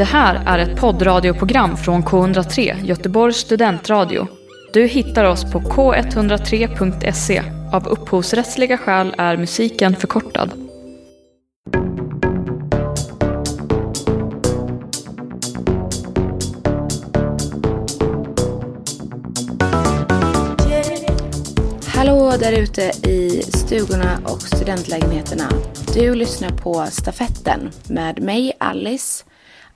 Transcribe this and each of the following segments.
Det här är ett poddradioprogram från K103, Göteborgs studentradio. Du hittar oss på k103.se. Av upphovsrättsliga skäl är musiken förkortad. Hallå där ute i stugorna och studentlägenheterna. Du lyssnar på Stafetten med mig Alice,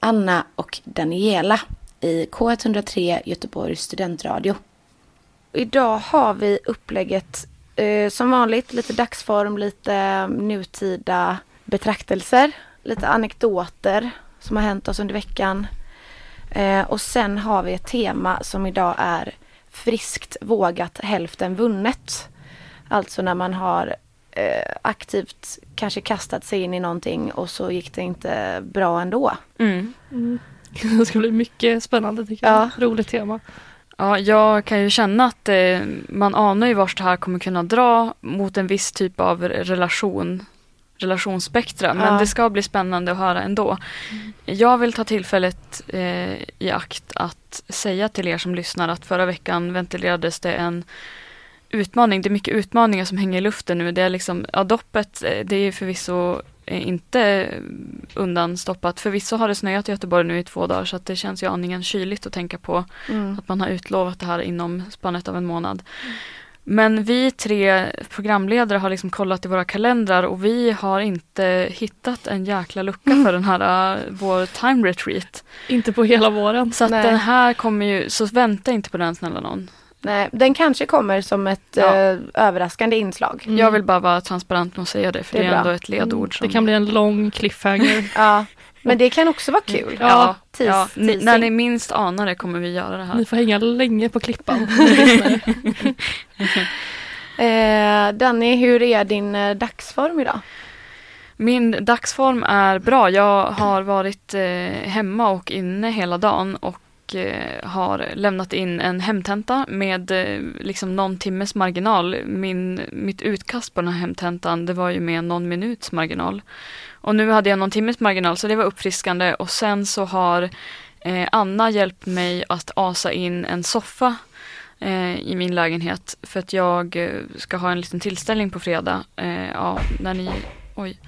Anna och Daniela i K103 Göteborgs studentradio. Idag har vi upplägget eh, som vanligt, lite dagsform, lite nutida betraktelser, lite anekdoter som har hänt oss under veckan. Eh, och sen har vi ett tema som idag är friskt vågat hälften vunnet. Alltså när man har aktivt kanske kastat sig in i någonting och så gick det inte bra ändå. Mm. Mm. Det ska bli mycket spännande tycker jag. Roligt tema. Ja, jag kan ju känna att eh, man anar ju vart det här kommer kunna dra mot en viss typ av relation relationsspektra. Men Ja. det ska bli spännande att höra ändå. Jag vill ta tillfället eh, i akt att säga till er som lyssnar att förra veckan ventilerades det en utmaning. Det är mycket utmaningar som hänger i luften nu. Det är liksom, ja, doppet, eh, det är förvisso eh, inte undanstoppat. Förvisso har det snöat i Göteborg nu i två dagar så att det känns ju aningen kyligt att tänka på Mm. att man har utlovat det här inom spannet av en månad. Men vi tre programledare har liksom kollat i våra kalendrar och vi har inte hittat en jäkla lucka för den här uh, vår time retreat. Inte på hela våren. Så den här kommer ju, så vänta inte på den snälla någon. Nej, den kanske kommer som ett Ja. eh, överraskande inslag. Mm. Jag vill bara vara transparent och säga det för Det det är är, bra. ändå ett ledord. Som, Det kan bli en lång cliffhanger. Ja, men det kan också vara kul. Ja, Tis- ja, ni, när ni minst anar det kommer vi göra det här. Ni får hänga länge på klippan. Eh, Danny, hur är din eh, dagsform idag? Min dagsform är bra. Jag har varit eh, hemma och inne hela dagen och och eh, har lämnat in en hemtenta med eh, liksom någon timmes marginal. Min, mitt utkast på den här hemtentan det var ju med någon minuts marginal. Och nu hade jag någon timmes marginal så det var uppfriskande och sen så har eh, Anna hjälpt mig att asa in en soffa i min lägenhet för att jag ska ha en liten tillställning på fredag. Ja, när ni, oj.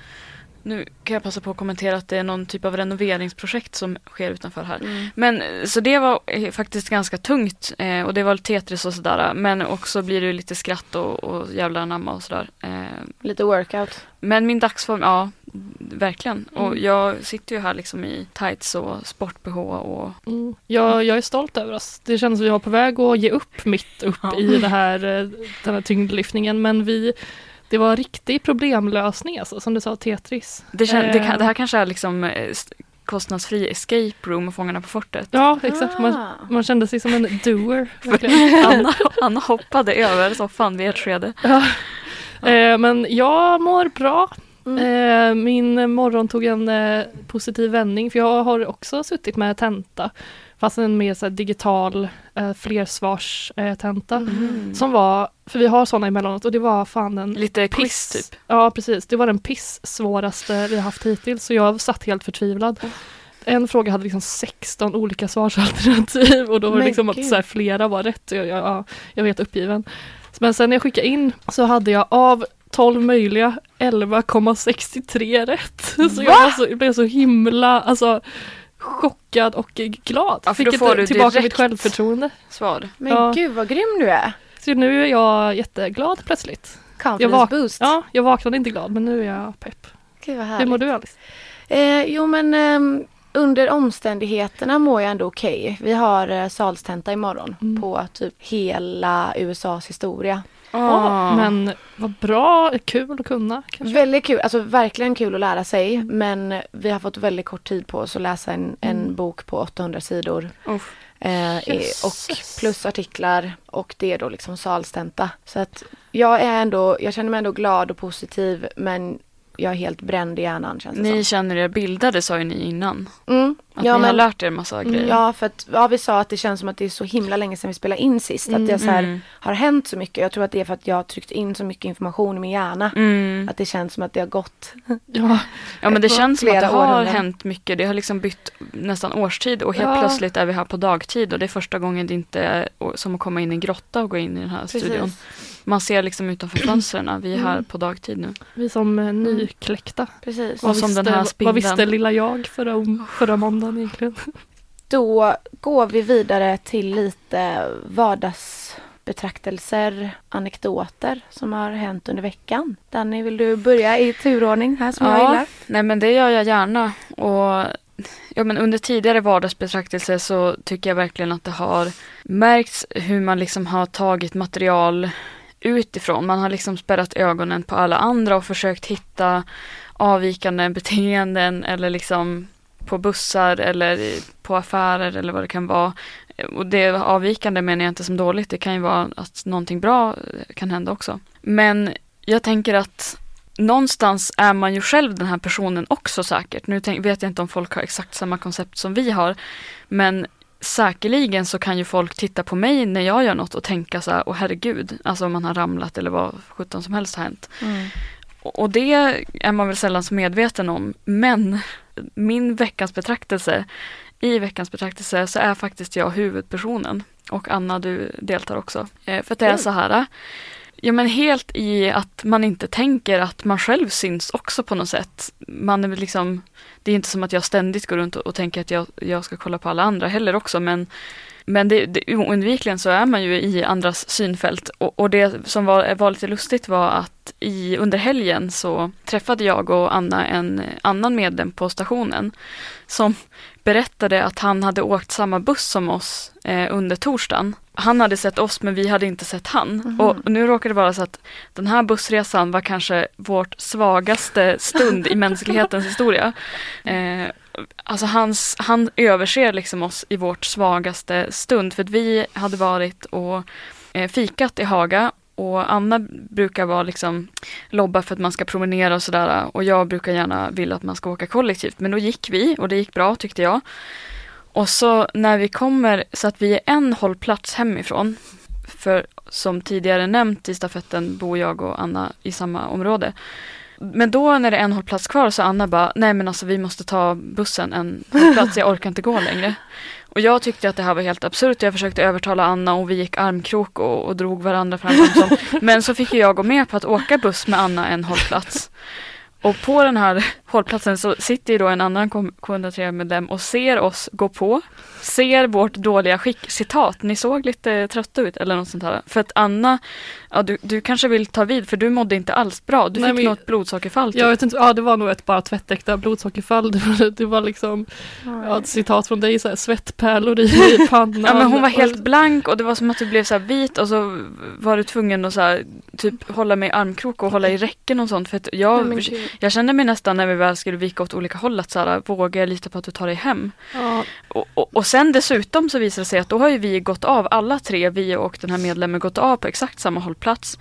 Nu kan jag passa på att kommentera att det är någon typ av renoveringsprojekt som sker utanför här. Mm. Men eh, så det var eh, faktiskt ganska tungt eh, och det var Tetris och sådär. Men också blir det ju lite skratt och, och jävla anamma och sådär. Eh, Lite workout. men min dagsform, ja verkligen. Och Mm. jag sitter ju här liksom i tights och sport-bh och Mm. Jag, jag är stolt över oss. Det känns som vi var på väg att ge upp mitt upp Ja. i det här, eh, den här tyngdlyftningen. Men vi, det var riktig problemlösning alltså, som du sa, Tetris. det, kän, det, Eh. kan, det här kanske är liksom eh, st- kostnadsfri escape room och Fångarna på fortet. Ja, exakt. Man, Ah. man kände sig som en doer. Anna, Anna hoppade över soffan vid ett skede. Eh, men jag mår bra. Mm. Eh, min morgon tog en eh, positiv vändning för jag har också suttit med tenta. Fast en mer så digital eh, flersvarstenta. Tenta. Mm. Som var, för vi har sådana emellanåt och det var fan en Lite quiz piss. typ. Ja precis, det var den piss svåraste vi haft hittills så jag satt helt förtvivlad. En fråga hade liksom 16 olika svarsalternativ och då var det liksom att så här, flera var rätt. Jag, jag, ja, jag var helt uppgiven. Men sen när jag skickade in så hade jag av 12 möjliga 11,63 rätt. Så jag, var så, jag blev så himla alltså, chockad och glad. Ja, för då får du tillbaka mitt självförtroende. Svar. Men Ja. gud vad grym du är. Så nu är jag jätteglad plötsligt. Confidence Jag vak- boost. Ja, jag vaknade inte glad men nu är jag pepp. Gud vad Hur härligt. mår du Alice? Eh, jo men ehm, under omständigheterna mår jag ändå okej. Vi har eh, salstenta imorgon Mm. på typ hela USAs historia. Ah. Men vad bra, kul att kunna kanske. Väldigt kul, alltså verkligen kul att lära sig men vi har fått väldigt kort tid på oss att läsa en, en Mm. bok på 800 sidor. Uff. Eh, och plus artiklar och det är då liksom salstenta. Så att jag är ändå, jag känner mig ändå glad och positiv men jag är helt bränd i hjärnan känns det Ni som. känner er bildade sa ju ni innan. Mm, Att Ja, ni har men- lärt er massa Mm. grejer. Ja, för att ja, vi sa att det känns som att det är så himla länge sedan vi spelade in sist. Att det så här, Mm. har hänt så mycket. Jag tror att det är för att jag har tryckt in så mycket information i min hjärna. Mm. Att det känns som att det har gått. Ja, Ja men det känns som att det har hänt mycket. Det har liksom bytt nästan årstid och helt Ja. plötsligt är vi här på dagtid och det är första gången det inte är som att komma in i en grotta och gå in i den här studion. Man ser liksom utanför fönstren, vi är här Mm. på dagtid nu. vi som eh, nykläckta. Precis. Och som den här vad spindeln. visste lilla jag förra, förra måndagen egentligen? Då går vi vidare till lite vardagsbetraktelser, anekdoter som har hänt under veckan. Danny, vill du börja i turordning här som jag Ja. gillar? Nej men det gör jag gärna. Och ja, men under tidigare vardagsbetraktelse så tycker jag verkligen att det har märkts hur man liksom har tagit material utifrån. Man har liksom spärrat ögonen på alla andra och försökt hitta avvikande beteenden eller liksom på bussar eller i- på affärer eller vad det kan vara. Och det avvikande menar jag inte som dåligt, det kan ju vara att någonting bra eh, kan hända också. Men jag tänker att någonstans är man ju själv den här personen också säkert. Nu tänk, vet jag inte om folk har exakt samma koncept som vi har. Men säkerligen så kan ju folk titta på mig när jag gör något och tänka så här, åh herregud, alltså om man har ramlat eller vad sjutton som helst har hänt. Mm och det är man väl sällan så medveten om. Men min veckans betraktelse, i veckans betraktelse så är faktiskt jag huvudpersonen. Och Anna, du deltar också. Eh, för att det är Oj. så här. Ja men helt i att man inte tänker att man själv syns också på något sätt. Man är väl liksom, det är inte som att jag ständigt går runt och, och tänker att jag, jag ska kolla på alla andra heller också men men det, det, oundvikligen så är man ju i andras synfält och, och det som var, var lite lustigt var att i, under helgen så träffade jag och Anna en annan medlem på stationen som berättade att han hade åkt samma buss som oss eh, under torsdagen. Han hade sett oss men vi hade inte sett han. Mhm. Och, och nu råkade det vara så att den här bussresan var kanske vårt svagaste stund i mänsklighetens historia. Eh, alltså hans, han överser liksom oss i vårt svagaste stund för att vi hade varit och eh, fikat i Haga och Anna brukar vara liksom lobba för att man ska promenera och sådär och jag brukar gärna vilja att man ska åka kollektivt men då gick vi och det gick bra tyckte jag. Och så när vi kommer så att vi är en hållplats hemifrån för som tidigare nämnt i stafetten bor jag och Anna i samma område. Men då när det är en hållplats kvar så Anna bara, nej men alltså vi måste ta bussen en hållplats, jag orkar inte gå längre. Och jag tyckte att det här var helt absurt. Jag försökte övertala Anna och vi gick armkrok och, och drog varandra fram. Som. Men så fick jag gå med på att åka buss med Anna en hållplats. Och på den här hållplatsen så sitter ju då en annan K103-medlem och ser oss gå på. Ser vårt dåliga skick. Citat, ni såg lite trötta ut eller något sånt här. För att Anna, ja, du, du kanske vill ta vid för du mådde inte alls bra. Du Nej, fick men- något blodsockerfall. Typ. Jag vet inte, ja det var nog ett bara tvättäkta blodsockerfall. Det var, det var liksom, ja, ett citat från dig, så här, svettpärlor i pannan. Ja men hon var helt blank och det var som att du blev så här vit och så var du tvungen att så här, typ hålla mig i armkrok och hålla i räcken och sånt för att jag, Nej, jag kände mig nästan när vi väl skulle vika åt olika håll att så här, vågar jag lita på att du tar dig hem? Ja, Och, och, och sen dessutom så visade det sig att då har ju vi gått av, alla tre, vi och den här medlemmen gått av på exakt samma hållplats.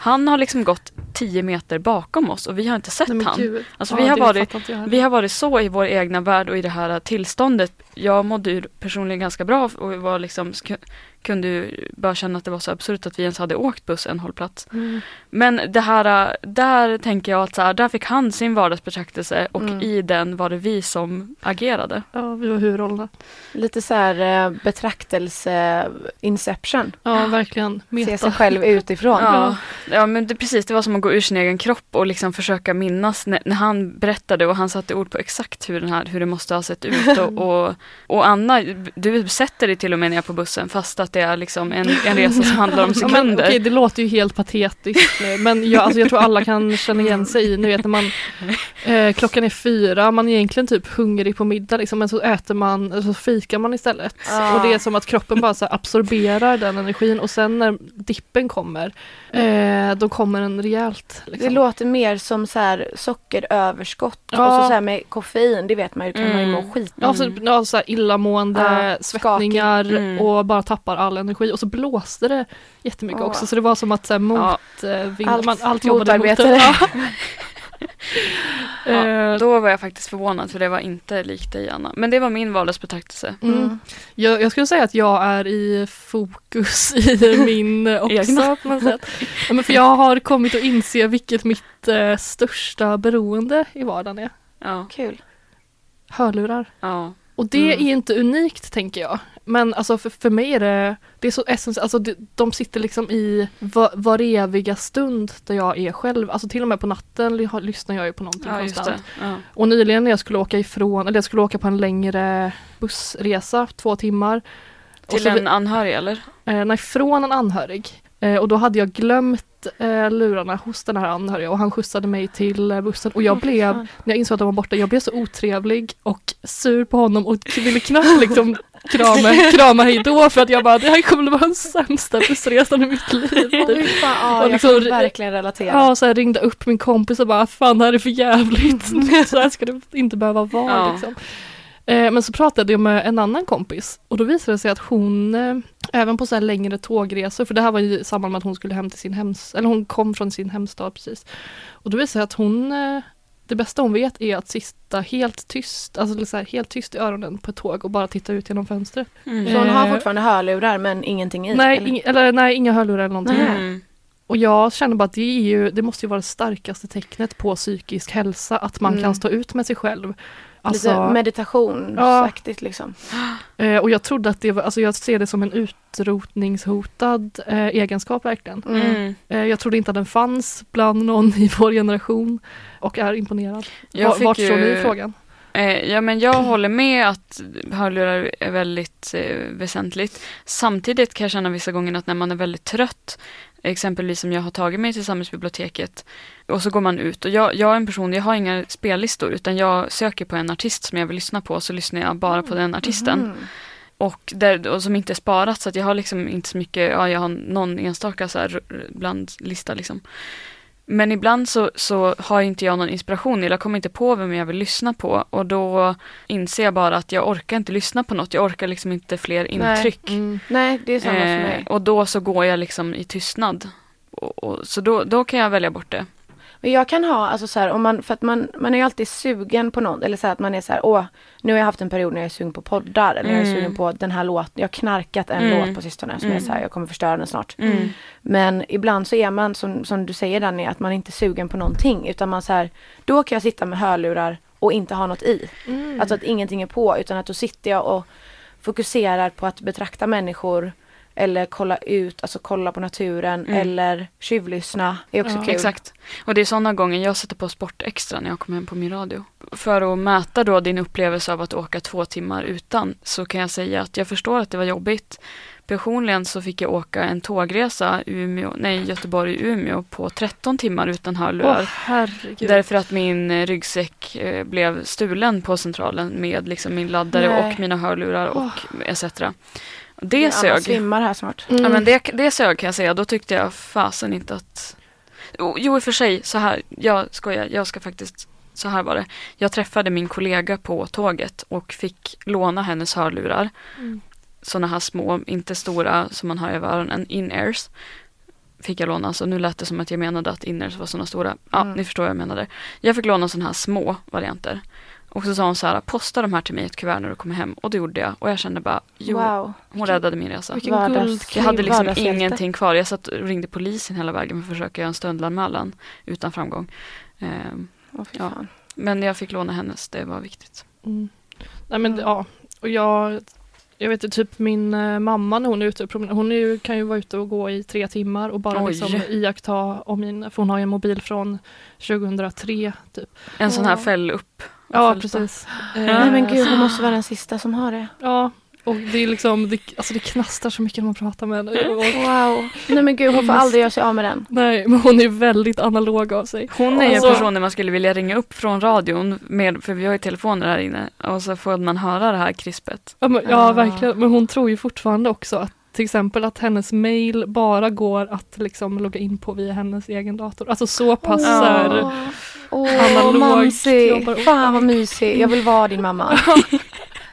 Han har liksom gått 10 meter bakom oss och vi har inte sett nej, han. Alltså, Ja, vi har varit-. Vi har varit så i vår egna värld och i det här tillståndet. Jag mådde ju personligen ganska bra och var liksom, kunde ju bara känna att det var så absurt att vi ens hade åkt buss en hållplats. Mm. Men det här, där tänker jag att så här, där fick han sin vardagsbetraktelse och Mm. i den var det vi som agerade. Ja, vi var huvudrollerna. Lite så här eh, betraktelse, inception. Ja, verkligen. Se sig Meta. själv utifrån. Ja, ja men det, precis, det var som att gå ur sin egen kropp och liksom försöka minnas när, när han berättade och han satte ord på exakt hur, den här, hur det måste ha sett ut. Och, och, och Anna, du sätter dig till och med ner på bussen fast att det är liksom en, en resa som handlar om Ja, men, sekunder. okej, det låter ju helt patetiskt nu, men jag, alltså, jag tror alla kan känna igen sig i, ni vet när man eh, klockan är fyra, man är egentligen typ hungrig på middag liksom, men så äter man, så fikar man istället. Ja. Och det är som att kroppen bara så här, absorberar den energin och sen när dippen kommer, eh, då kommer den rejält. Det Liksom. låter mer som så här sockeröverskott Ja. och så, så här med koffein, det vet man ju, kan man ju må Mm. skit. Ja, så, ja, så här illamående, Ja, svettningar. Mm. och bara tappar all energi och så blåste det jättemycket Åh. också så det var som att så här, mot, Ja. eh, vind, Allt man, allt jobbade motarbetade. det. Ja. Ja, Eh, då var jag faktiskt förvånad för det var inte likt dig Anna. Men det var min vardagsbetraktelse. mm. jag, jag skulle säga att jag är i fokus i min också Egna. på något sätt. Ja, men för jag har kommit att inse vilket mitt eh, största beroende i vardagen är. Ja, Kul. Hörlurar. ja. Och det Mm. är inte unikt tänker jag. Men alltså för, för mig är det, det är så essentiellt, alltså de sitter liksom i var, var eviga stund där jag är själv. Alltså till och med på natten lyssnar jag ju på någonting ja konstant. Ja. Och nyligen när jag skulle åka ifrån, eller jag skulle åka på en längre bussresa, två timmar. Till så en anhörig eller? Eh, nej, från en anhörig. Eh, och då hade jag glömt eh, lurarna hos den här anhöriga och han skjutsade mig till eh, bussen och jag fy blev, fan. när jag insåg att de var borta, jag blev så otrevlig och sur på honom och ville knappt liksom krama, krama hej då för att jag bara, det här kommer att vara den sämsta bussresan i mitt liv. Fan, ja, Och jag liksom- kan verkligen relatera. Ja, så jag ringde upp min kompis och bara, fan det här är för jävligt. så här ska det inte behöva vara Ja. liksom. Eh, men så pratade jag med en annan kompis och då visade det sig att hon, eh, även på så här längre tågresor, för det här var i samband med att hon skulle hem till sin hems, eller hon kom från sin hemstad precis. Och då visade det sig att hon, eh, det bästa hon vet är att sitta helt tyst, alltså så här, helt tyst i öronen på ett tåg och bara titta ut genom fönstret. Mm. Så hon har Eh, fortfarande hörlurar men ingenting i? Nej, eller? ing, eller, nej, inga hörlurar eller någonting. Mm. Och jag känner bara att det, är ju, det måste ju vara det starkaste tecknet på psykisk hälsa, att man Mm. kan stå ut med sig själv. Lite Alltså, meditationsaktigt liksom. eh, och jag trodde att det var, alltså jag ser det som en utrotningshotad eh, egenskap verkligen. Mm. Mm. Eh, jag trodde inte att den fanns bland någon i vår generation och är imponerad. Jag vart ju- står ni i frågan? Eh, ja men jag håller med att hörlurar är väldigt eh, väsentligt. Samtidigt kan jag känna vissa gånger att när man är väldigt trött, exempelvis som jag har tagit mig till samhällsbiblioteket och så går man ut och jag, jag är en person, jag har inga spellistor utan jag söker på en artist som jag vill lyssna på så lyssnar jag bara på den artisten. Mhm. Och, där, och som inte är sparat så att jag har liksom inte så mycket, ja jag har någon enstaka så här r- bland lista liksom. Men ibland så, så har inte jag någon inspiration eller jag kommer inte på vem jag vill lyssna på och då inser jag bara att jag orkar inte lyssna på något, jag orkar liksom inte fler Nej. intryck. Mm. Nej, det är samma för Eh, mig. och då så går jag liksom i tystnad. Och, och, så då, då kan jag välja bort det. Men jag kan ha, alltså så här, om man, för att man, man är ju alltid sugen på något, eller så här att man är så här, åh, nu har jag haft en period när jag är sugen på poddar, eller jag är Mm. sugen på den här låten, jag har knarkat en Mm. låt på sistone som Mm. är så här, jag kommer förstöra den snart. Mm. Men ibland så är man, som, som du säger Danny, att man inte är sugen på någonting, utan man så här, då kan jag sitta med hörlurar och inte ha något i. Mm. Alltså att ingenting är på, utan att då sitter jag och fokuserar på att betrakta människor, eller kolla ut, alltså kolla på naturen, Mm. eller tjuvlyssna, är också Ja. kul. Exakt. Och det är sådana gånger jag sätter på Sport Extra när jag kommer hem på min radio. För att mäta då din upplevelse av att åka två timmar utan så kan jag säga att jag förstår att det var jobbigt. Personligen så fick jag åka en tågresa Umeå, nej, Göteborg-Umeå på 13 timmar utan hörlurar. herregud. Därför att min eh, ryggsäck eh, blev stulen på centralen med liksom min laddare Nej. och mina hörlurar och etc. Det Anna sög. svimmar här snart. Mm. Ja men det, det sög kan jag säga. Då tyckte jag fasen inte att... Jo, Jo i och för sig, så här, jag skojar, jag ska faktiskt, så här var det. Jag träffade min kollega på tåget och fick låna hennes hörlurar. Mm. Sådana här små, inte stora som man har över öronen, in-ears. Fick jag låna, så nu lät det som att jag menade att in-ears var sådana stora. Ja, Mm. ni förstår vad jag menade. Jag fick låna sådana här små varianter. Och så sa hon så här, posta de här till mig i ett kuvert när du kommer hem. Och det gjorde jag. Och jag kände bara, jo, Wow. hon räddade min resa. Vilken guldklimp. Jag hade liksom ingenting kvar. Jag satt och ringde polisen hela vägen för att försöka göra en stöldanmälan utan framgång. Ehm, fy Ja. men jag fick låna hennes, det var viktigt. Mm. Nej men ja, och jag, jag vet ju typ min eh, mamma när hon är ute och promenerar, hon är ju, kan ju vara ute och gå i tre timmar och bara Oj. liksom iaktta omgivningen, för hon har ju en mobil från 2003 typ. En sån här fäll upp. Ja fäll- precis. Eh, Nej men gud, hon måste vara den sista som har det. Ja, och det är liksom, det, alltså det knastrar så mycket när man pratar med henne. Och, Wow. Nej men gud, hon får aldrig göra sig av med den. nej, men hon är väldigt analog av sig. Hon är ju en Alltså- person man skulle vilja ringa upp från radion, med, för vi har ju telefoner här inne. Och så får man höra det här krispet. Ja, men, ja Ah. verkligen, men hon tror ju fortfarande också att till exempel att hennes mail bara går att liksom logga in på via hennes egen dator. Alltså så pass så här- Åh, Analog mamsi. Fan vad mysig. Jag vill vara din mamma.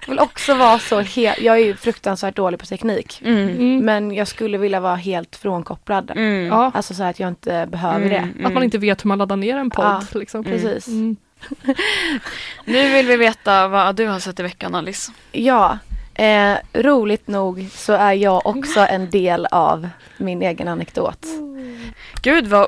vill också vara så helt, jag är ju fruktansvärt dålig på teknik. Mm. Mm. Men jag skulle vilja vara helt frånkopplad. Mm. Ja, Alltså så att jag inte behöver Mm, det. att man inte vet hur man laddar ner en podd. Ja, liksom. Precis. Mm. Nu vill vi veta vad du har sett i veckan Alice. Ja, eh, roligt nog så är jag också en del av min egen anekdot. Gud vad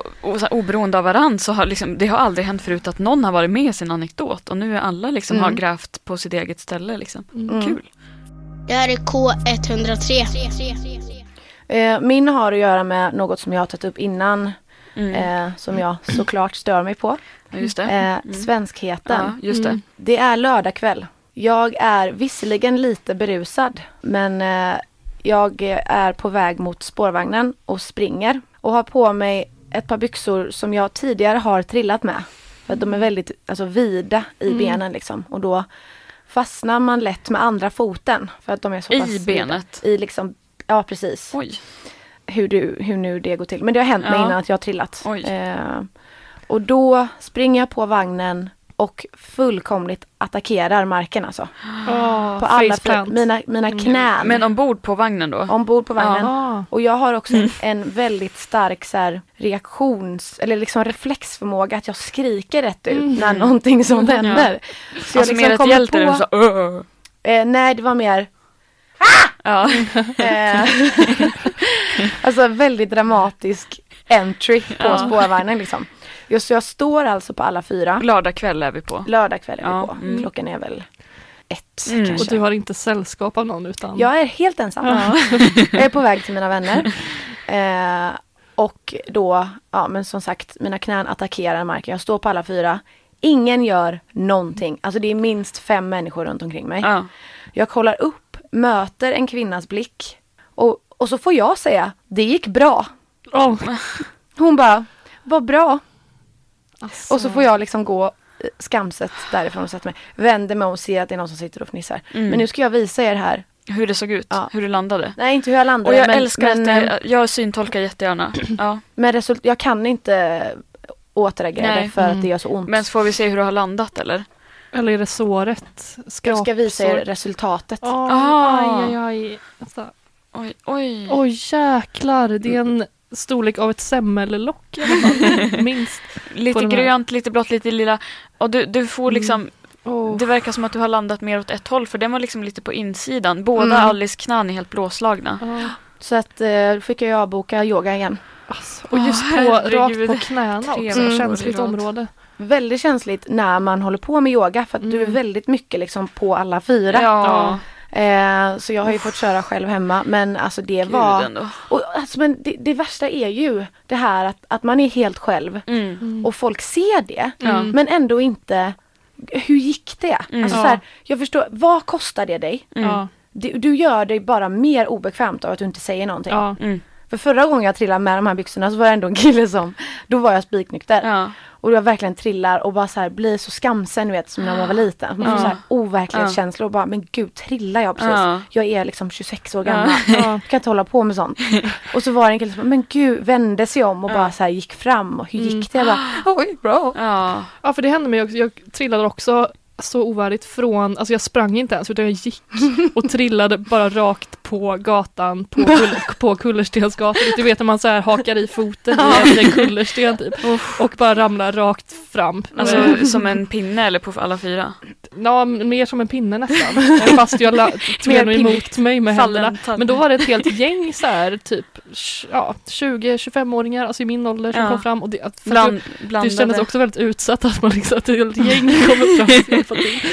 oberoende av varandra så har liksom, det har aldrig hänt förut att någon har varit med i sin anekdot och nu är alla liksom Mm. har grävt på sitt eget ställe liksom. Mm. Kul. Det här är K103. Eh, min har att göra med något som jag har tagit upp innan, Mm. eh, som jag såklart stör mig på. Ja, just det. Eh, Svenskheten. ja, just det. Mm. Det är lördag kväll. Jag är visserligen lite berusad, men eh, jag är på väg mot spårvagnen och springer och har på mig ett par byxor som jag tidigare har trillat med. För att de är väldigt alltså, vida i Mm. benen liksom och då fastnar man lätt med andra foten för att de är så I pass vida. benet? I liksom, ja precis. Oj. Hur, du, hur nu det går till. Men det har hänt mig Ja. innan att jag har trillat. Eh, och då springer jag på vagnen och fullkomligt attackerar marken alltså. Oh, På alla mina, mina Mm. knän. Men ombord på vagnen då? Ombord på vagnen. Ah. Och jag har också en, en väldigt stark så här, reaktions eller liksom reflexförmåga att jag skriker rätt ut Mm. när någonting sånt Ja. händer. Så alltså mer ett kommer hjälte än så "Åh!" eh, Nej det var mer Ja. eh, Alltså väldigt dramatisk entry på Ja. spårvagnen liksom. Just så jag står alltså på alla fyra. Lördag kväll är vi på. Lördag kväll är vi Ja, på. mm. Klockan är väl ett Mm. Och kanske. du har inte sällskap av någon utan? Jag är helt ensam. Ja. Jag är på väg till mina vänner. Eh, och då, ja men som sagt, mina knän attackerar marken. Jag står på alla fyra. Ingen gör någonting. Alltså det är minst fem människor runt omkring mig. Ja. Jag kollar upp, möter en kvinnas blick. Och, och så får jag säga, det gick bra. Oh. Hon bara, vad bra. Alltså. Och så får jag liksom gå skamset därifrån och sätta mig. Vänder mig om och ser att det är någon som sitter och fnissar. Mm. Men nu ska jag visa er här. Hur det såg ut, Ja. hur det landade. Nej, inte hur jag landade. Och jag men, älskar men, att det, jag syntolkar jättegärna. Ja. Men result- jag kan inte återreagera Nej. för att Mm. det gör så ont. Men så får vi se hur du har landat eller? Eller är det såret? Skrap, jag ska visa er sår? resultatet. Oj, Ah. aj, aj, aj. Alltså, Oj, oj. Oj jäklar, det är en storlek av ett semmellock i alla fall. Minst. lite på grönt, lite blått, lite lila. Och du, du får Mm. liksom, Oh. det verkar som att du har landat mer åt ett håll för den var liksom lite på insidan. Båda Mm. Alice knän är helt blåslagna. Ja. Så att eh, fick jag avboka yoga igen. Alltså, och just på, herregud. rakt på knäna också, veckor känsligt område. Väldigt känsligt när man håller på med yoga för att du är Mm. väldigt mycket liksom på alla fyra. Ja, Eh, så jag har ju fått köra själv hemma men alltså det gud var... ändå. Och, alltså, men det, det värsta är ju det här att, att man är helt själv Mm. Mm. och folk ser det Mm. men ändå inte hur gick det? Mm. Alltså, så här, jag förstår, vad kostar det dig? Mm. Du, du gör dig bara mer obekvämt av att du inte säger någonting. Mm. För förra gången jag trillade med de här byxorna så var det ändå en kille som, då var jag spiknykter. Ja. Och jag verkligen trillar och bara så här blir så skamsen du vet som när man var liten. Man får Ja. så här overklighetskänslor och bara men gud trillar jag precis? Ja. Jag är liksom 26 år gammal. Ja. Jag kan inte hålla på med sånt. Och så var det en kille som men gud vände sig om och Ja. bara så här gick fram och hur Mm. gick det? Jag bara oj bra. Ja. ja, för det hände mig också. Jag trillade också så ovärdigt från, alltså jag sprang inte ens utan jag gick och trillade bara rakt på gatan på, kull, på Kullerstensgatan. Du vet när man så här hakar i foten i en kullersten typ och bara ramlar rakt fram. Alltså Eh, som en pinne eller på alla fyra. Ja, mer som en pinne nästan. Eh, Fast jag la, mig pinne. emot mig med Fallen händerna. Men då var det ett helt gäng så här typ ja, 20-25-åringar, alltså i min ålder som Ja. kom fram. Och det, att- för Bland, att det kändes också väldigt utsatt att man liksom, att ett helt gäng kommer fram hjälpa till.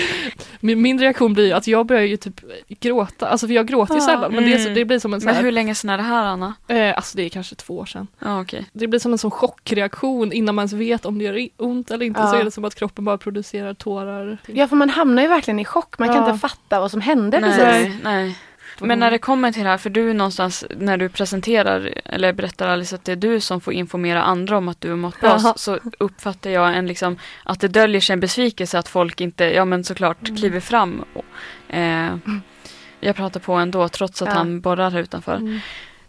Min, min reaktion blir ju att jag börjar ju typ gråta, alltså för jag gråter ju Ja. sällan men det, Mm. det blir som en så Men här, hur länge sedan är det här Anna? eh, alltså det är kanske två år sedan. Ja okej. Det blir som en sån chockreaktion innan man ens vet om det gör ont eller inte Ja. så är det som att kroppen bara producerar tårar. Ja för man hamnar ju verkligen i chock. Man kan inte fatta vad som hände precis. Nej, nej. Men när det kommer till det här, för du någonstans när du presenterar eller berättar Alice att det är du som får informera andra om att du har mått bra Jaha. så uppfattar jag en liksom att det döljer sig en besvikelse att folk inte, ja men såklart Mm. kliver fram. Och, eh, jag pratar på ändå trots att Ja. han borrar här utanför. Mm.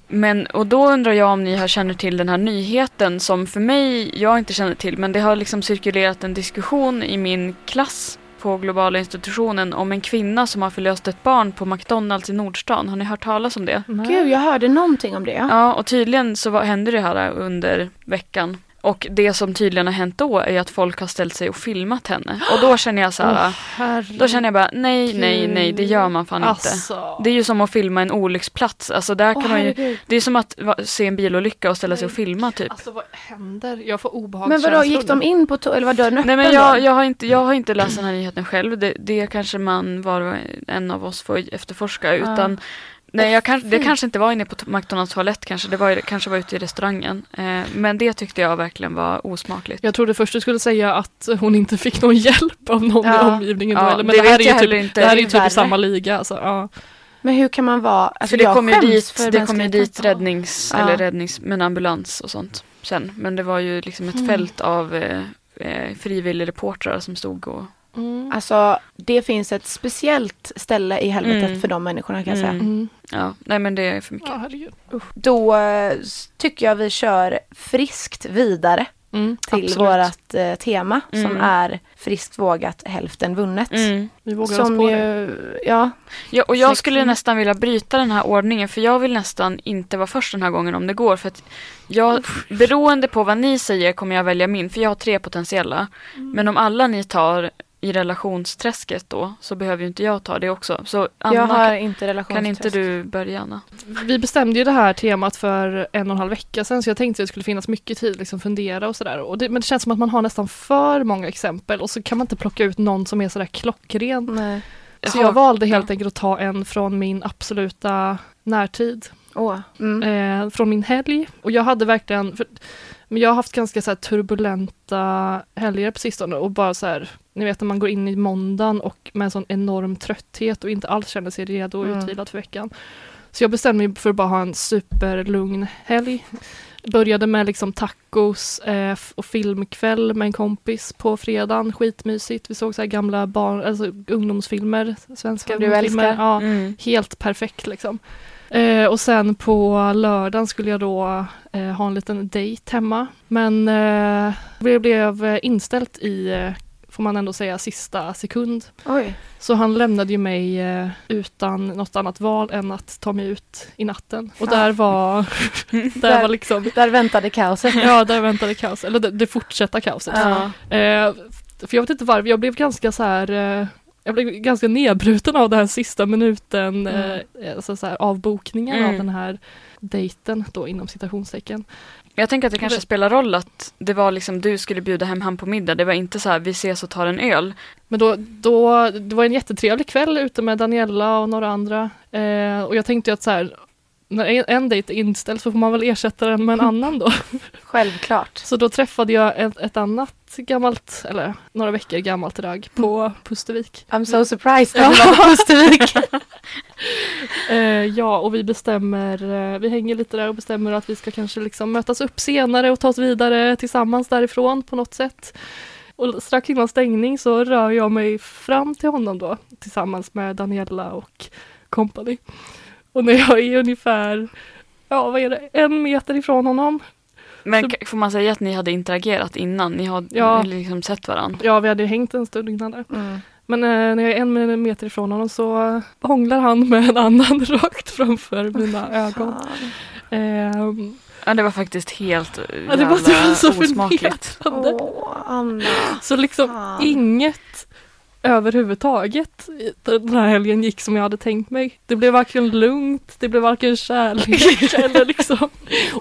Men och då undrar jag om ni har känner till den här nyheten som för mig, jag inte känner till, men det har liksom cirkulerat en diskussion i min klass på globala institutionen om en kvinna som har förlöst ett barn på McDonalds i Nordstan. Har ni hört talas om det? Nej. Gud, jag hörde någonting om det. Ja, och tydligen så var, hände det här under veckan. Och det som tydligen har hänt då är att folk har ställt sig och filmat henne. Och då känner jag så här, herregud. då känner jag bara nej, nej, nej, det gör man fan inte. Alltså. Det är ju som att filma en olycksplats. Alltså där kan man ju, det är som att va, se en bilolycka och ställa sig och filma typ. Alltså vad händer? Jag får obehag. Men vadå, gick de in på to- eller var dörren öppen Nej men jag, jag, har inte, jag har inte läst den här nyheten själv. Det, det kanske man var och en av oss får efterforska. Utan, nej, jag kan, det fy. kanske inte var inne på McDonalds toalett kanske. Det var, kanske var ute i restaurangen. Eh, men det tyckte jag verkligen var osmakligt. Jag trodde först du skulle säga att hon inte fick någon hjälp av någon Ja. i omgivningen. då, Ja, eller, men det det, här är ju typ, inte. det här är ju typ i samma liga. Alltså, ja. Men hur kan man vara... Alltså, för det kom ju dit, det kom ju dit räddnings, Ja. eller räddnings, med en ambulans och sånt sen. Men det var ju liksom ett Mm. fält av eh, eh, frivilligreportrar som stod och Mm. Alltså, det finns ett speciellt ställe i helvetet Mm. för de människorna kan jag säga. Mm. Mm. ja, nej men det är för mycket. Ja, herregud. Då eh, tycker jag vi kör friskt vidare Mm, till absolut. vårat eh, tema som Mm. är friskt vågat, hälften vunnet. Mm. Vi vågar Som oss på det. ju, ja, Ja, och jag skulle nästan vilja bryta den här ordningen för jag vill nästan inte vara först den här gången om det går. För att jag, beroende på vad ni säger kommer jag välja min, för jag har tre potentiella. Mm. Men om alla ni tar i relationsträsket då så behöver ju inte jag ta det också. Så Anna, jag har kan, inte kan inte du börja Anna? Vi bestämde ju det här temat för en och en halv vecka sedan så jag tänkte att det skulle finnas mycket tid att liksom fundera och sådär. Men det känns som att man har nästan för många exempel och så kan man inte plocka ut någon som är sådär klockren. Nej. Så jag valde helt enkelt att ta en från min absoluta närtid. Åh. Mm. eh, från min helg. Och jag hade verkligen, för, men jag har haft ganska så här turbulenta helger på sistone och bara så här, ni vet när man går in i måndagen och med en sån enorm trötthet och inte alls känner sig redo och Mm. utvilad för veckan. Så jag bestämde mig för att bara ha en superlugn helg. Började med liksom tacos eh, och filmkväll med en kompis på fredagen, skitmysigt. Vi såg så här gamla barn, alltså ungdomsfilmer, svenska Som ungdomsfilmer. Ja, Mm. Helt perfekt liksom. Eh, och sen på lördagen skulle jag då eh, ha en liten dejt hemma. Men eh, det blev eh, inställt i, eh, får man ändå säga, sista sekund. Oj. Så han lämnade ju mig eh, utan något annat val än att ta mig ut i natten. Och där var, där Där- var liksom, Där väntade kaoset. ja där väntade kaos, eller det, det fortsatta kaoset. Ja. Eh, för jag vet inte varför, jag blev ganska så här eh, jag blev ganska nedbruten av den här sista minuten, Mm. eh, alltså så här, avbokningen Mm. av den här dejten då inom citationstecken. Jag tänker att det kanske spelar roll att det var liksom du skulle bjuda hem han på middag. Det var inte så här vi ses och tar en öl. Men då, då, det var en jättetrevlig kväll ute med Daniela och några andra. Eh, och jag tänkte att så här, när en, en dejt är inställd så får man väl ersätta den med en annan då. Självklart. Så då träffade jag ett, ett annat gammalt, eller några veckor gammalt ragg på Pustervik. I'm so surprised att du var på Pustervik. Eh, ja, och vi bestämmer, eh, vi hänger lite där och bestämmer att vi ska kanske liksom mötas upp senare och ta oss vidare tillsammans därifrån på något sätt. Och strax innan stängning så rör jag mig fram till honom då tillsammans med Daniela och company. Och när jag är ungefär, ja vad är det, en meter ifrån honom. Men Så- får man säga att ni hade interagerat innan? Ni hade Ja. liksom sett varandra? Ja, vi hade ju hängt en stund innan där. Mm. Men eh, när jag är en meter ifrån honom så eh, hånglar han med en annan rakt framför mina ögon. Ehm, Ja, det var faktiskt helt eh, Ja, det var, det var så osmakligt. Åh, Anna. Så liksom Fan. inget överhuvudtaget den här helgen gick som jag hade tänkt mig. Det blev varken lugnt, det blev varken kärlek eller liksom.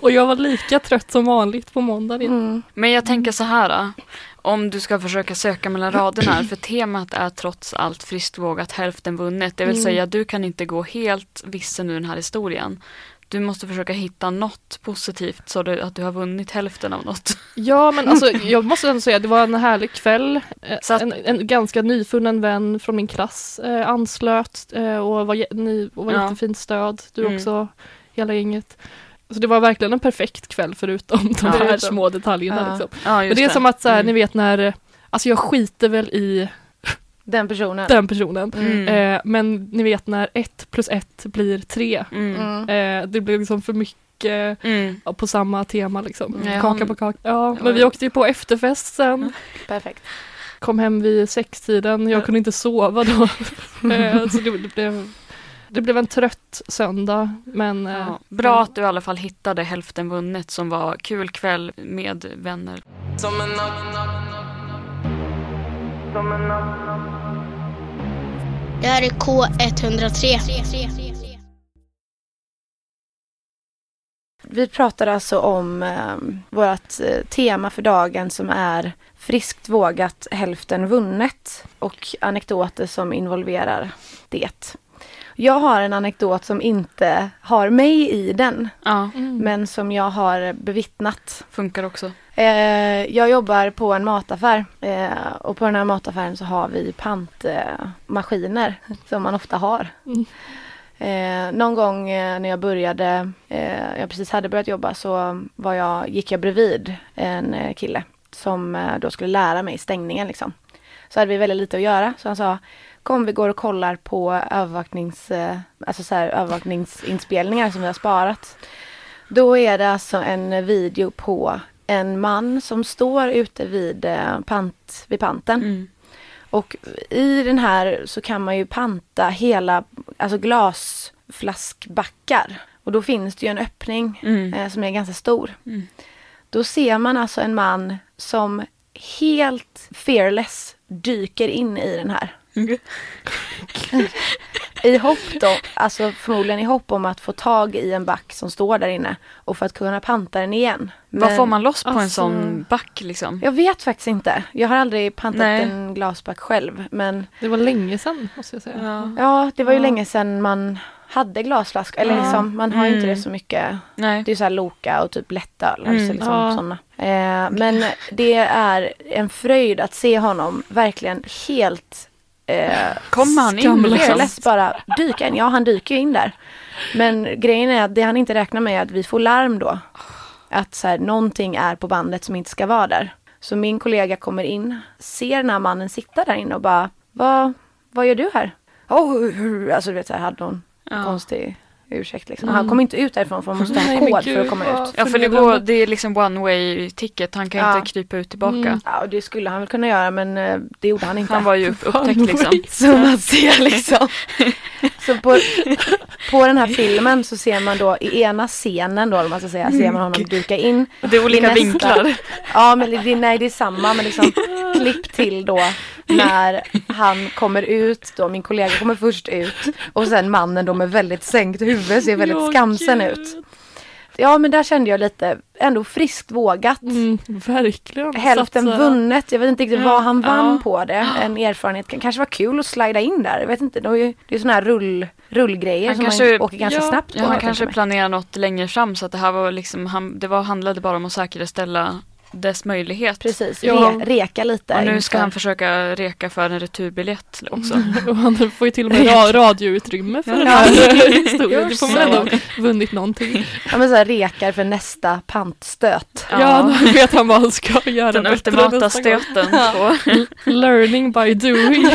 Och jag var lika trött som vanligt på måndagen. Mm. Men jag tänker så här. äh, Om du ska försöka söka mellan raderna här, för temat är trots allt friskt vågat hälften vunnet. Det vill Mm. säga du kan inte gå helt vissen ur den här historien. Du måste försöka hitta något positivt så du, att du har vunnit hälften av något. Ja men alltså jag måste ändå säga det var en härlig kväll. Eh, att- En, en ganska nyfunnen vän från min klass eh, anslöt eh, och var, ny, och var Ja. jättefint stöd. Du Mm. också, hela gänget. Så det var verkligen en perfekt kväll förutom de Ja. här små detaljerna. Ja. Liksom. Ja, Men det är som att så här, Mm. ni vet när, alltså jag skiter väl i Den personen. den personen. Mm. Eh, men ni vet när ett plus ett blir tre. Mm. Mm. Eh, det blir liksom för mycket Mm. på samma tema liksom. Ja, kaka på kaka. Ja, men vi åkte ju på efterfest sen. Perfekt. kom hem vid sextiden, jag kunde inte sova då. Eh, så det, det, blev, det blev en trött söndag men eh, Ja, bra att du i alla fall hittade hälften vunnet som var kul kväll med vänner. Det här är K103. Vi pratar alltså om eh, vårt eh, tema för dagen som är friskt vågat hälften vunnet och anekdoter som involverar det. Jag har en anekdot som inte har mig i den, Ja, mm. men som jag har bevittnat. funkar också. Eh, jag jobbar på en mataffär eh, och på den här mataffären så har vi pantmaskiner som man ofta har. Mm. Eh, någon gång eh, när jag började, eh, jag precis hade börjat jobba så var jag, gick jag bredvid en eh, kille som då skulle lära mig stängningen liksom. Så hade vi väldigt lite att göra så han sa Kom vi går och kollar på övervaknings, alltså så här, övervakningsinspelningar som vi har sparat. Då är det alltså en video på en man som står ute vid, eh, pant, vid panten. Mm. Och i den här så kan man ju panta hela, alltså glasflaskbackar. Och då finns det ju en öppning Mm. eh, som är ganska stor. Mm. Då ser man alltså en man som helt fearless dyker in i den här. Mm. I hopp då, alltså förmodligen i hopp om att få tag i en back som står där inne och för att kunna panta den igen. Vad Men får man loss på en alltså- sån back liksom? Jag vet faktiskt inte. Jag har aldrig pantat Nej. en glasback själv. Men Det var länge sedan måste jag säga. Ja. ja, det var ju Ja. länge sedan man hade glasflaskor. Eller Ja. liksom, man har ju inte Mm. det så mycket. Nej. Det är så här Loka och typ lättöl. Mm. Alltså liksom Ja. såna. eh, men det är en fröjd att se honom verkligen helt eh, Kommer han in fearless bara dyka in. Ja, han dyker ju in där. Men grejen är att det han inte räknar med är att vi får larm då. Att så här, någonting är på bandet som inte ska vara där. Så min kollega kommer in, ser den här mannen sitta där inne och bara, vad, vad gör du här? Oh, alltså du vet så här, hade någon Ja. konstig ursäkt liksom. Mm. Han kommer inte ut därifrån för man måste ha en kod för att komma ut. Ja för det går, det är liksom one way ticket, han kan Ja. inte krypa ut tillbaka. Mm. Ja, och det skulle han väl kunna göra men eh, det gjorde han inte. Han var ju upp- upptäckt liksom. Så man ser liksom. Så på, på den här filmen så ser man då i ena scenen då, om man ska säga, ser man honom dyka in. Det är olika nästa- vinklar. Ja, men det, nej det är samma, men liksom klipp till då när han kommer ut då, min kollega kommer först ut och sen mannen då med väldigt sänkt huvud ser väldigt Ja, skamsen gud. ut. Ja, men där kände jag lite, ändå friskt vågat. Mm, verkligen. Hälften Satsa. vunnet, jag vet inte riktigt Ja, vad han vann ja. på det. En erfarenhet, kan kanske var kul att slida in där. Jag vet inte, det är ju det är sådana här rull, rullgrejer Han som kanske- man åker ganska ja, snabbt på. Ja, han jag kanske planerar något längre fram så att det här var liksom, han, det var, handlade bara om att säkerställa dess möjlighet. Precis, Ja. re, reka lite. Och nu ska inför- han försöka reka för en returbiljett också. Och han får ju till och med ra- radioutrymme för den Ja. här historien. Det får man ändå vunnit någonting. Ja men så här, rekar för nästa pantstöt. Ja, nu vet han vad han ska göra Den bättre ultimata nästa stöten på... Learning by doing.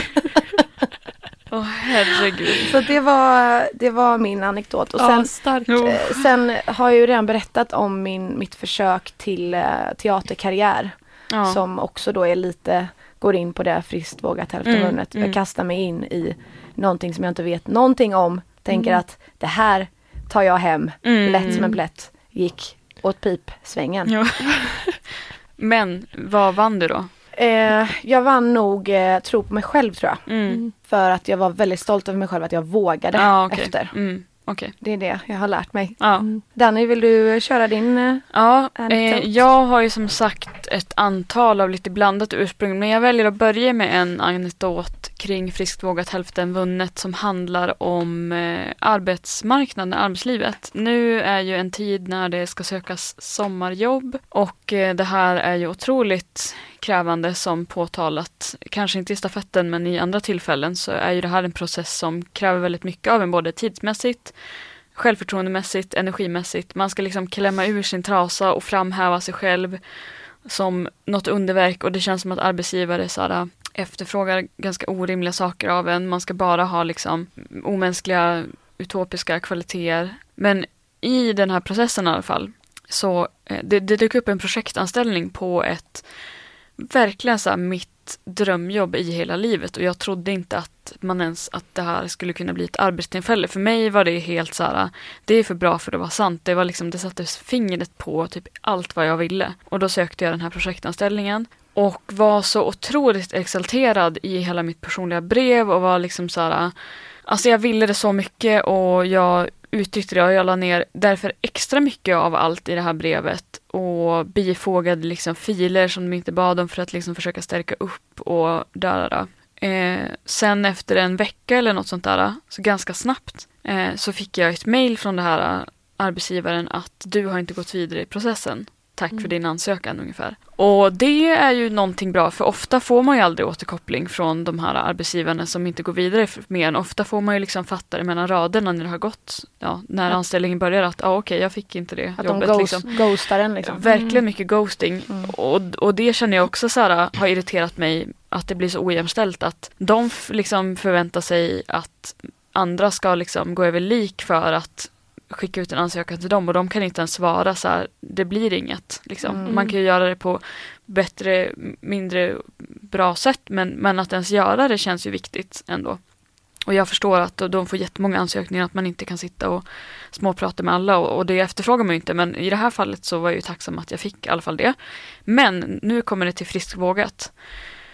Åh herregud. Så det var, det var min anekdot. Och sen, ja, eh, sen har jag ju redan berättat om min, mitt försök till eh, teaterkarriär. Ja. Som också då är lite, går in på det friskt vågat hälften Mm, vunnet. mm. Jag kastar mig in i någonting som jag inte vet någonting om. Tänker Mm. att det här tar jag hem, Mm. lätt som en plätt. Gick åt pipsvängen. Ja. Men vad vann du då? Eh, jag vann nog eh, tro på mig själv tror jag. Mm. Mm. För att jag var väldigt stolt över mig själv att jag vågade Ja, okej. efter. Mm. Okej. Det är det jag har lärt mig. Ja. Mm. Danny, vill du köra din? eh, Ja, eh, jag har ju som sagt ett antal av lite blandat ursprung men jag väljer att börja med en anekdot kring friskt vågat hälften vunnet som handlar om eh, arbetsmarknaden, arbetslivet. Nu är ju en tid när det ska sökas sommarjobb och eh, det här är ju otroligt krävande som påtalat, kanske inte i stafetten men i andra tillfällen så är ju det här en process som kräver väldigt mycket av en både tidsmässigt självförtroendemässigt, energimässigt. Man ska liksom klämma ur sin trasa och framhäva sig själv som något underverk och det känns som att arbetsgivare så här, äh, efterfrågar ganska orimliga saker av en. Man ska bara ha liksom omänskliga, utopiska kvaliteter. Men i den här processen i alla fall så eh, det, det dök upp en projektanställning på ett verkligen så här mitt drömjobb i hela livet och jag trodde inte att man ens att det här skulle kunna bli ett arbetstillfälle. För mig var det helt så här, det är för bra för att vara sant. Det var liksom, det satte fingret på typ allt vad jag ville. Och då sökte jag den här projektanställningen och var så otroligt exalterad i hela mitt personliga brev och var liksom så här, alltså jag ville det så mycket och jag uttryckte det och jag la ner därför extra mycket av allt i det här brevet och bifogade liksom filer som de inte bad om för att liksom försöka stärka upp och där. Eh, sen efter en vecka eller något sånt där, så ganska snabbt, eh, så fick jag ett mail från det här eh, arbetsgivaren att du har inte gått vidare i processen tack Mm. för din ansökan ungefär. Och det är ju någonting bra för ofta får man ju aldrig återkoppling från de här arbetsgivarna som inte går vidare mer än ofta får man ju liksom fatta det mellan raderna när det har gått, ja, när Ja. anställningen börjar att ah, okej jag fick inte det Att jobbet. de ghost, liksom. ghostar en liksom. Verkligen Mm. mycket ghosting. Mm. Och, och det känner jag också så här, har irriterat mig att det blir så ojämställt att de liksom förväntar sig att andra ska liksom gå över lik för att skicka ut en ansökan till dem och de kan inte ens svara så här, det blir inget. Liksom. Mm. Man kan ju göra det på bättre, mindre bra sätt men, men att ens göra det känns ju viktigt ändå. Och jag förstår att de får jättemånga ansökningar att man inte kan sitta och småprata med alla och, och det efterfrågar man ju inte men i det här fallet så var jag ju tacksam att jag fick i alla fall det. Men nu kommer det till friskvågat.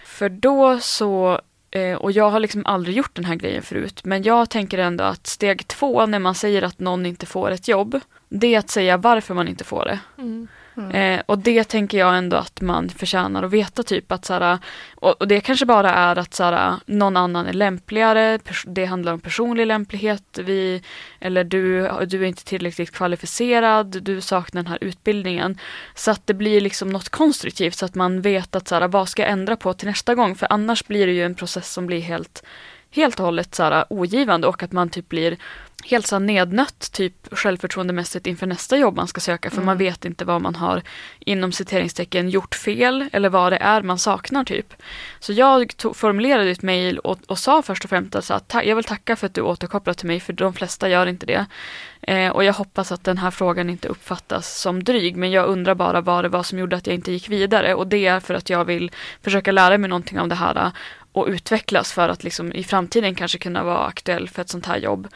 För då så, Eh, och jag har liksom aldrig gjort den här grejen förut, men jag tänker ändå att steg två när man säger att någon inte får ett jobb, det är att säga varför man inte får det. Mm. Mm. Eh, och det tänker jag ändå att man förtjänar att veta typ att såhär, och, och det kanske bara är att såhär, någon annan är lämpligare, det handlar om personlig lämplighet, vi, eller du, du är inte tillräckligt kvalificerad, du saknar den här utbildningen. Så att det blir liksom något konstruktivt så att man vet att såhär, vad ska jag ändra på till nästa gång? För annars blir det ju en process som blir helt helt och hållet så här, ogivande och att man typ blir helt så nednött typ självförtroendemässigt inför nästa jobb man ska söka för Mm. man vet inte vad man har inom citeringstecken gjort fel eller vad det är man saknar typ. Så jag tog, formulerade ett mejl och, och sa först och främst att ta, jag vill tacka för att du återkopplar till mig för de flesta gör inte det. Eh, och jag hoppas att den här frågan inte uppfattas som dryg men jag undrar bara vad det var som gjorde att jag inte gick vidare och det är för att jag vill försöka lära mig någonting av det här och utvecklas för att liksom i framtiden kanske kunna vara aktuell för ett sånt här jobb.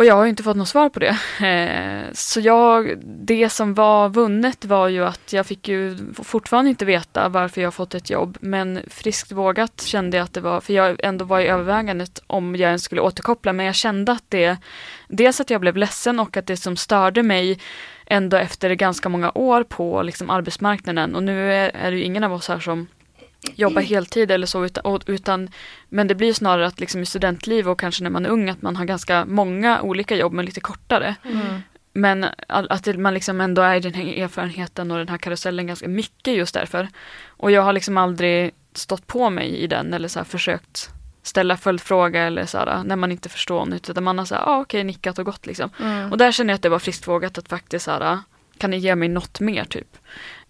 Och jag har ju inte fått något svar på det. Eh, så jag, det som var vunnet var ju att jag fick ju fortfarande inte veta varför jag fått ett jobb. Men friskt vågat kände jag att det var, för jag ändå var i övervägandet om jag ens skulle återkoppla. Men jag kände att det, dels att jag blev ledsen och att det som störde mig ändå efter ganska många år på liksom arbetsmarknaden. Och nu är, är det ju ingen av oss här som jobba heltid eller så utan, utan men det blir snarare att liksom i studentliv och kanske när man är ung att man har ganska många olika jobb men lite kortare. Mm. Men att man liksom ändå är i den här erfarenheten och den här karusellen ganska mycket just därför. Och jag har liksom aldrig stått på mig i den eller så här försökt ställa följdfråga eller så här, när man inte förstår något utan man har så här, ah, okej nickat och gått liksom. Mm. Och där känner jag att det var friskt vågat att faktiskt så här, kan ni ge mig något mer typ?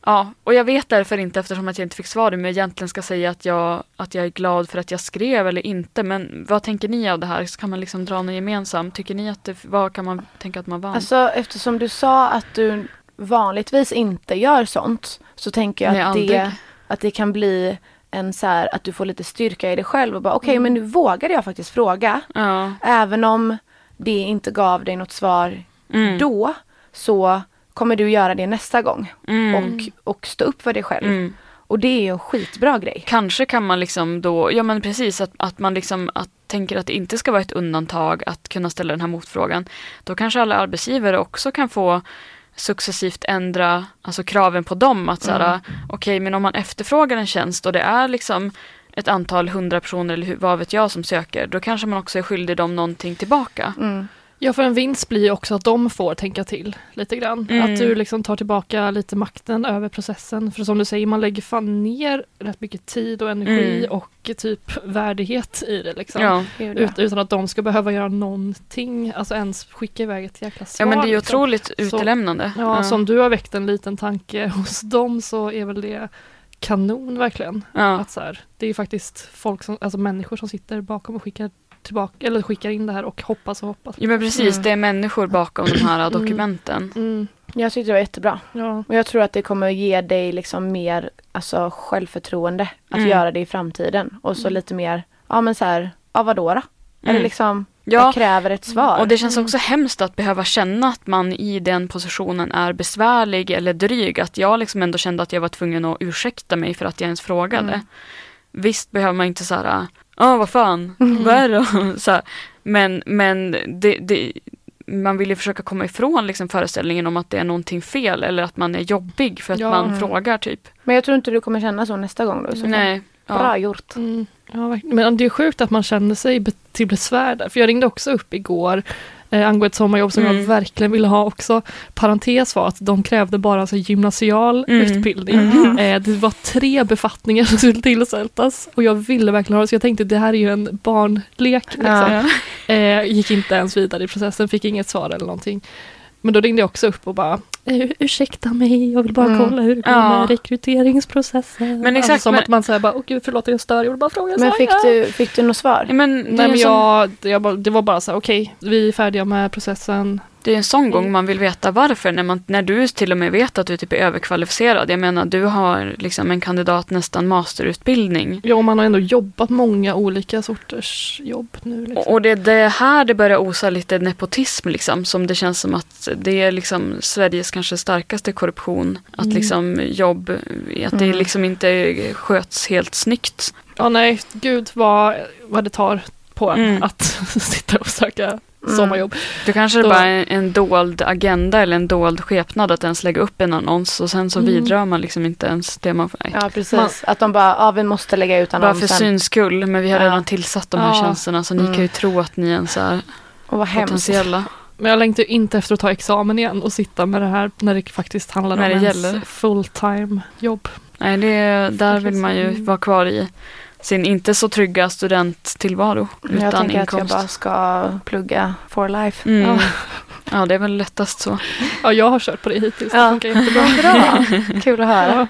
Ja, och jag vet därför inte eftersom att jag inte fick svar om jag egentligen ska säga att jag, att jag är glad för att jag skrev eller inte. Men vad tänker ni av det här? Kan man liksom dra något gemensamt? Tycker ni att det, vad kan man tänka att man vann? Alltså eftersom du sa att du vanligtvis inte gör sånt så tänker jag Nej, att, det, att det kan bli en så här att du får lite styrka i dig själv och bara okej Mm. men nu vågade jag faktiskt fråga. ja. Även om det inte gav dig något svar Mm. då så kommer du göra det nästa gång Mm. och, och stå upp för dig själv. Mm. Och det är ju en skitbra grej. Kanske kan man liksom då, ja men precis att, att man liksom att tänker att det inte ska vara ett undantag att kunna ställa den här motfrågan. Då kanske alla arbetsgivare också kan få successivt ändra alltså kraven på dem. Att Mm. okej men om man efterfrågar en tjänst och det är liksom ett antal hundra personer eller vad vet jag som söker, då kanske man också är skyldig dem någonting tillbaka. Mm. Ja, för en vinst blir ju också att de får tänka till lite grann. Mm. Att du liksom tar tillbaka lite makten över processen. För som du säger, man lägger fan ner rätt mycket tid och energi Mm. och typ värdighet i det. Liksom. Ja. Ja. Ut, utan att de ska behöva göra någonting, alltså ens skicka iväg ett jäkla svar. ja men det är ju liksom. otroligt utelämnande. Ja, som du har väckt en liten tanke hos dem så är väl det kanon verkligen. ja. Att så här, det är ju faktiskt folk som, alltså människor som sitter bakom och skickar tillbaka, eller skickar in det här och hoppas och hoppas. Jo men precis, Mm. det är människor bakom de här dokumenten. Mm, Jag tyckte det var jättebra. ja. Och jag tror att det kommer ge dig liksom mer alltså, självförtroende att Mm. göra det i framtiden. Och så lite mer, ja men så här, ja vadå då? Eller Mm. liksom, Ja. jag kräver ett svar. Och det känns också hemskt att behöva känna att man i den positionen är besvärlig eller dryg. Att jag liksom ändå kände att jag var tvungen att ursäkta mig för att jag ens frågade. Mm. Visst behöver man inte så här, ja vad fan, vad är det så här, Men, men det, det, man vill ju försöka komma ifrån liksom föreställningen om att det är någonting fel eller att man är jobbig för att Ja. man Mm. frågar typ. Men jag tror inte du kommer känna så nästa gång då. så. Nej. Bra Ja. gjort. Mm, ja. Men det är sjukt att man känner sig till besvär där. För jag ringde också upp igår eh, angående ett sommarjobb som Mm. jag verkligen ville ha också. Parentes var att de krävde bara alltså, gymnasial Mm. utbildning. Mm. Eh, det var tre befattningar som skulle tillsättas och jag ville verkligen ha det så jag tänkte det här är ju en barnlek. Liksom. Ja. Eh, gick inte ens vidare i processen, fick inget svar eller någonting. Men då ringde jag också upp och bara eh, ursäkta mig, jag vill bara Mm. kolla hur det går Ja. med rekryteringsprocessen. Men exakt, alltså, som men- att man säger bara, åh gud förlåt jag stör, jag vill bara fråga. Men fick du, fick du något svar? Ja, men det, Nej men jag, jag, bara- det var bara så här, okej, vi är färdiga med processen. Det är en sån gång Mm. man vill veta varför. När, man, när du till och med vet att du typ är överkvalificerad. Jag menar, du har liksom en kandidat nästan masterutbildning. Ja, och man har ändå jobbat många olika sorters jobb nu. Liksom. Och det är det här det börjar osa lite nepotism liksom. Som det känns som att det är liksom Sveriges kanske starkaste korruption. Att Mm. liksom jobb, att det Mm. liksom inte sköts helt snyggt. Ja nej, gud vad, vad det tar på Mm. att sitta och söka sommarjobb. Då kanske det Då- bara är en dold agenda eller en dold skepnad att ens lägga upp en annons och sen så Mm. vidrör man liksom inte ens det man får. Ja precis. Man- Att de bara, ja vi måste lägga ut Bara för annonsen. syns skull, men vi har Ja. redan tillsatt de här Ja. tjänsterna så ni Mm. kan ju tro att ni ens är Och vad hemskt. potentiella. Men jag längtar ju inte efter att ta examen igen och sitta med det här när det faktiskt handlar När om det ens gäller. fulltime jobb. Nej, det, där vill man ju Mm. vara kvar i sin inte så trygga studenttillvaro jag utan tänker att jag inkomst. bara ska plugga for life. Mm. Ja. Ja, det är väl lättast så. Ja, jag har kört på det hittills. Det Ja. funkar jättebra. Bra, kul att höra. Ja.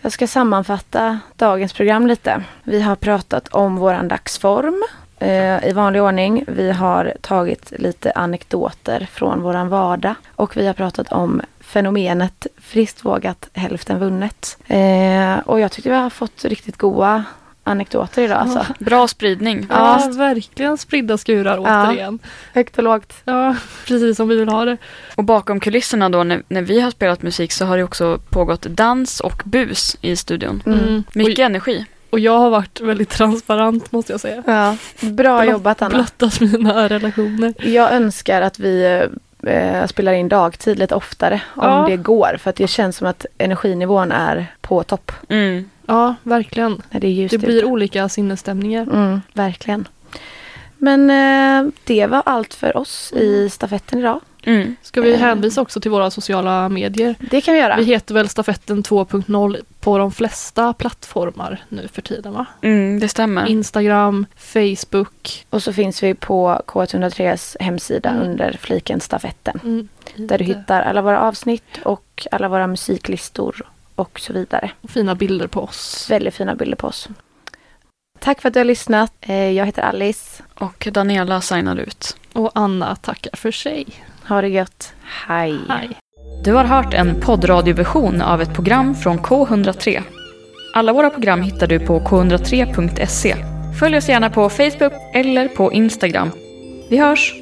Jag ska sammanfatta dagens program lite. Vi har pratat om våran dagsform eh, i vanlig ordning. Vi har tagit lite anekdoter från våran vardag och vi har pratat om fenomenet friskt vågat hälften vunnet. Eh, och jag tyckte vi har fått riktigt goda anekdoter idag alltså. Bra spridning. Ja, verkligen spridda skurar Ja. återigen. Högt och lågt. Ja, precis som vi vill ha det. Och bakom kulisserna då när, när vi har spelat musik så har det också pågått dans och bus i studion. Mm. Mycket energi. Och, jag har varit väldigt transparent måste jag säga. Ja. Bra Blott- jobbat Anna. Blottat mina relationer. Jag önskar att vi eh, spelar in dagtid lite oftare om Ja. det går. För att det känns som att energinivån är på topp Mm. Ja, verkligen. när det är Det blir ute. olika sinnesstämningar. Mm, verkligen. Men eh, det var allt för oss i stafetten idag. Mm. Ska vi hänvisa också till våra sociala medier? Det kan vi göra. Vi heter väl stafetten 2.0 på de flesta plattformar nu för tiden va? Mm, det stämmer. Instagram, Facebook. Och så finns vi på K103s hemsida Mm. under fliken stafetten. Mm, Där du hittar alla våra avsnitt och alla våra musiklistor och så vidare. Fina bilder på oss. Väldigt fina bilder på oss. Tack för att du har lyssnat. Eh, Jag heter Alice. Och Daniela signar ut. Och Anna tackar för sig. Ha det gött. Hej. Hej. Du har hört en poddradioversion av ett program från K103. Alla våra program hittar du på k103.se. Följ oss gärna på Facebook eller på Instagram. Vi hörs!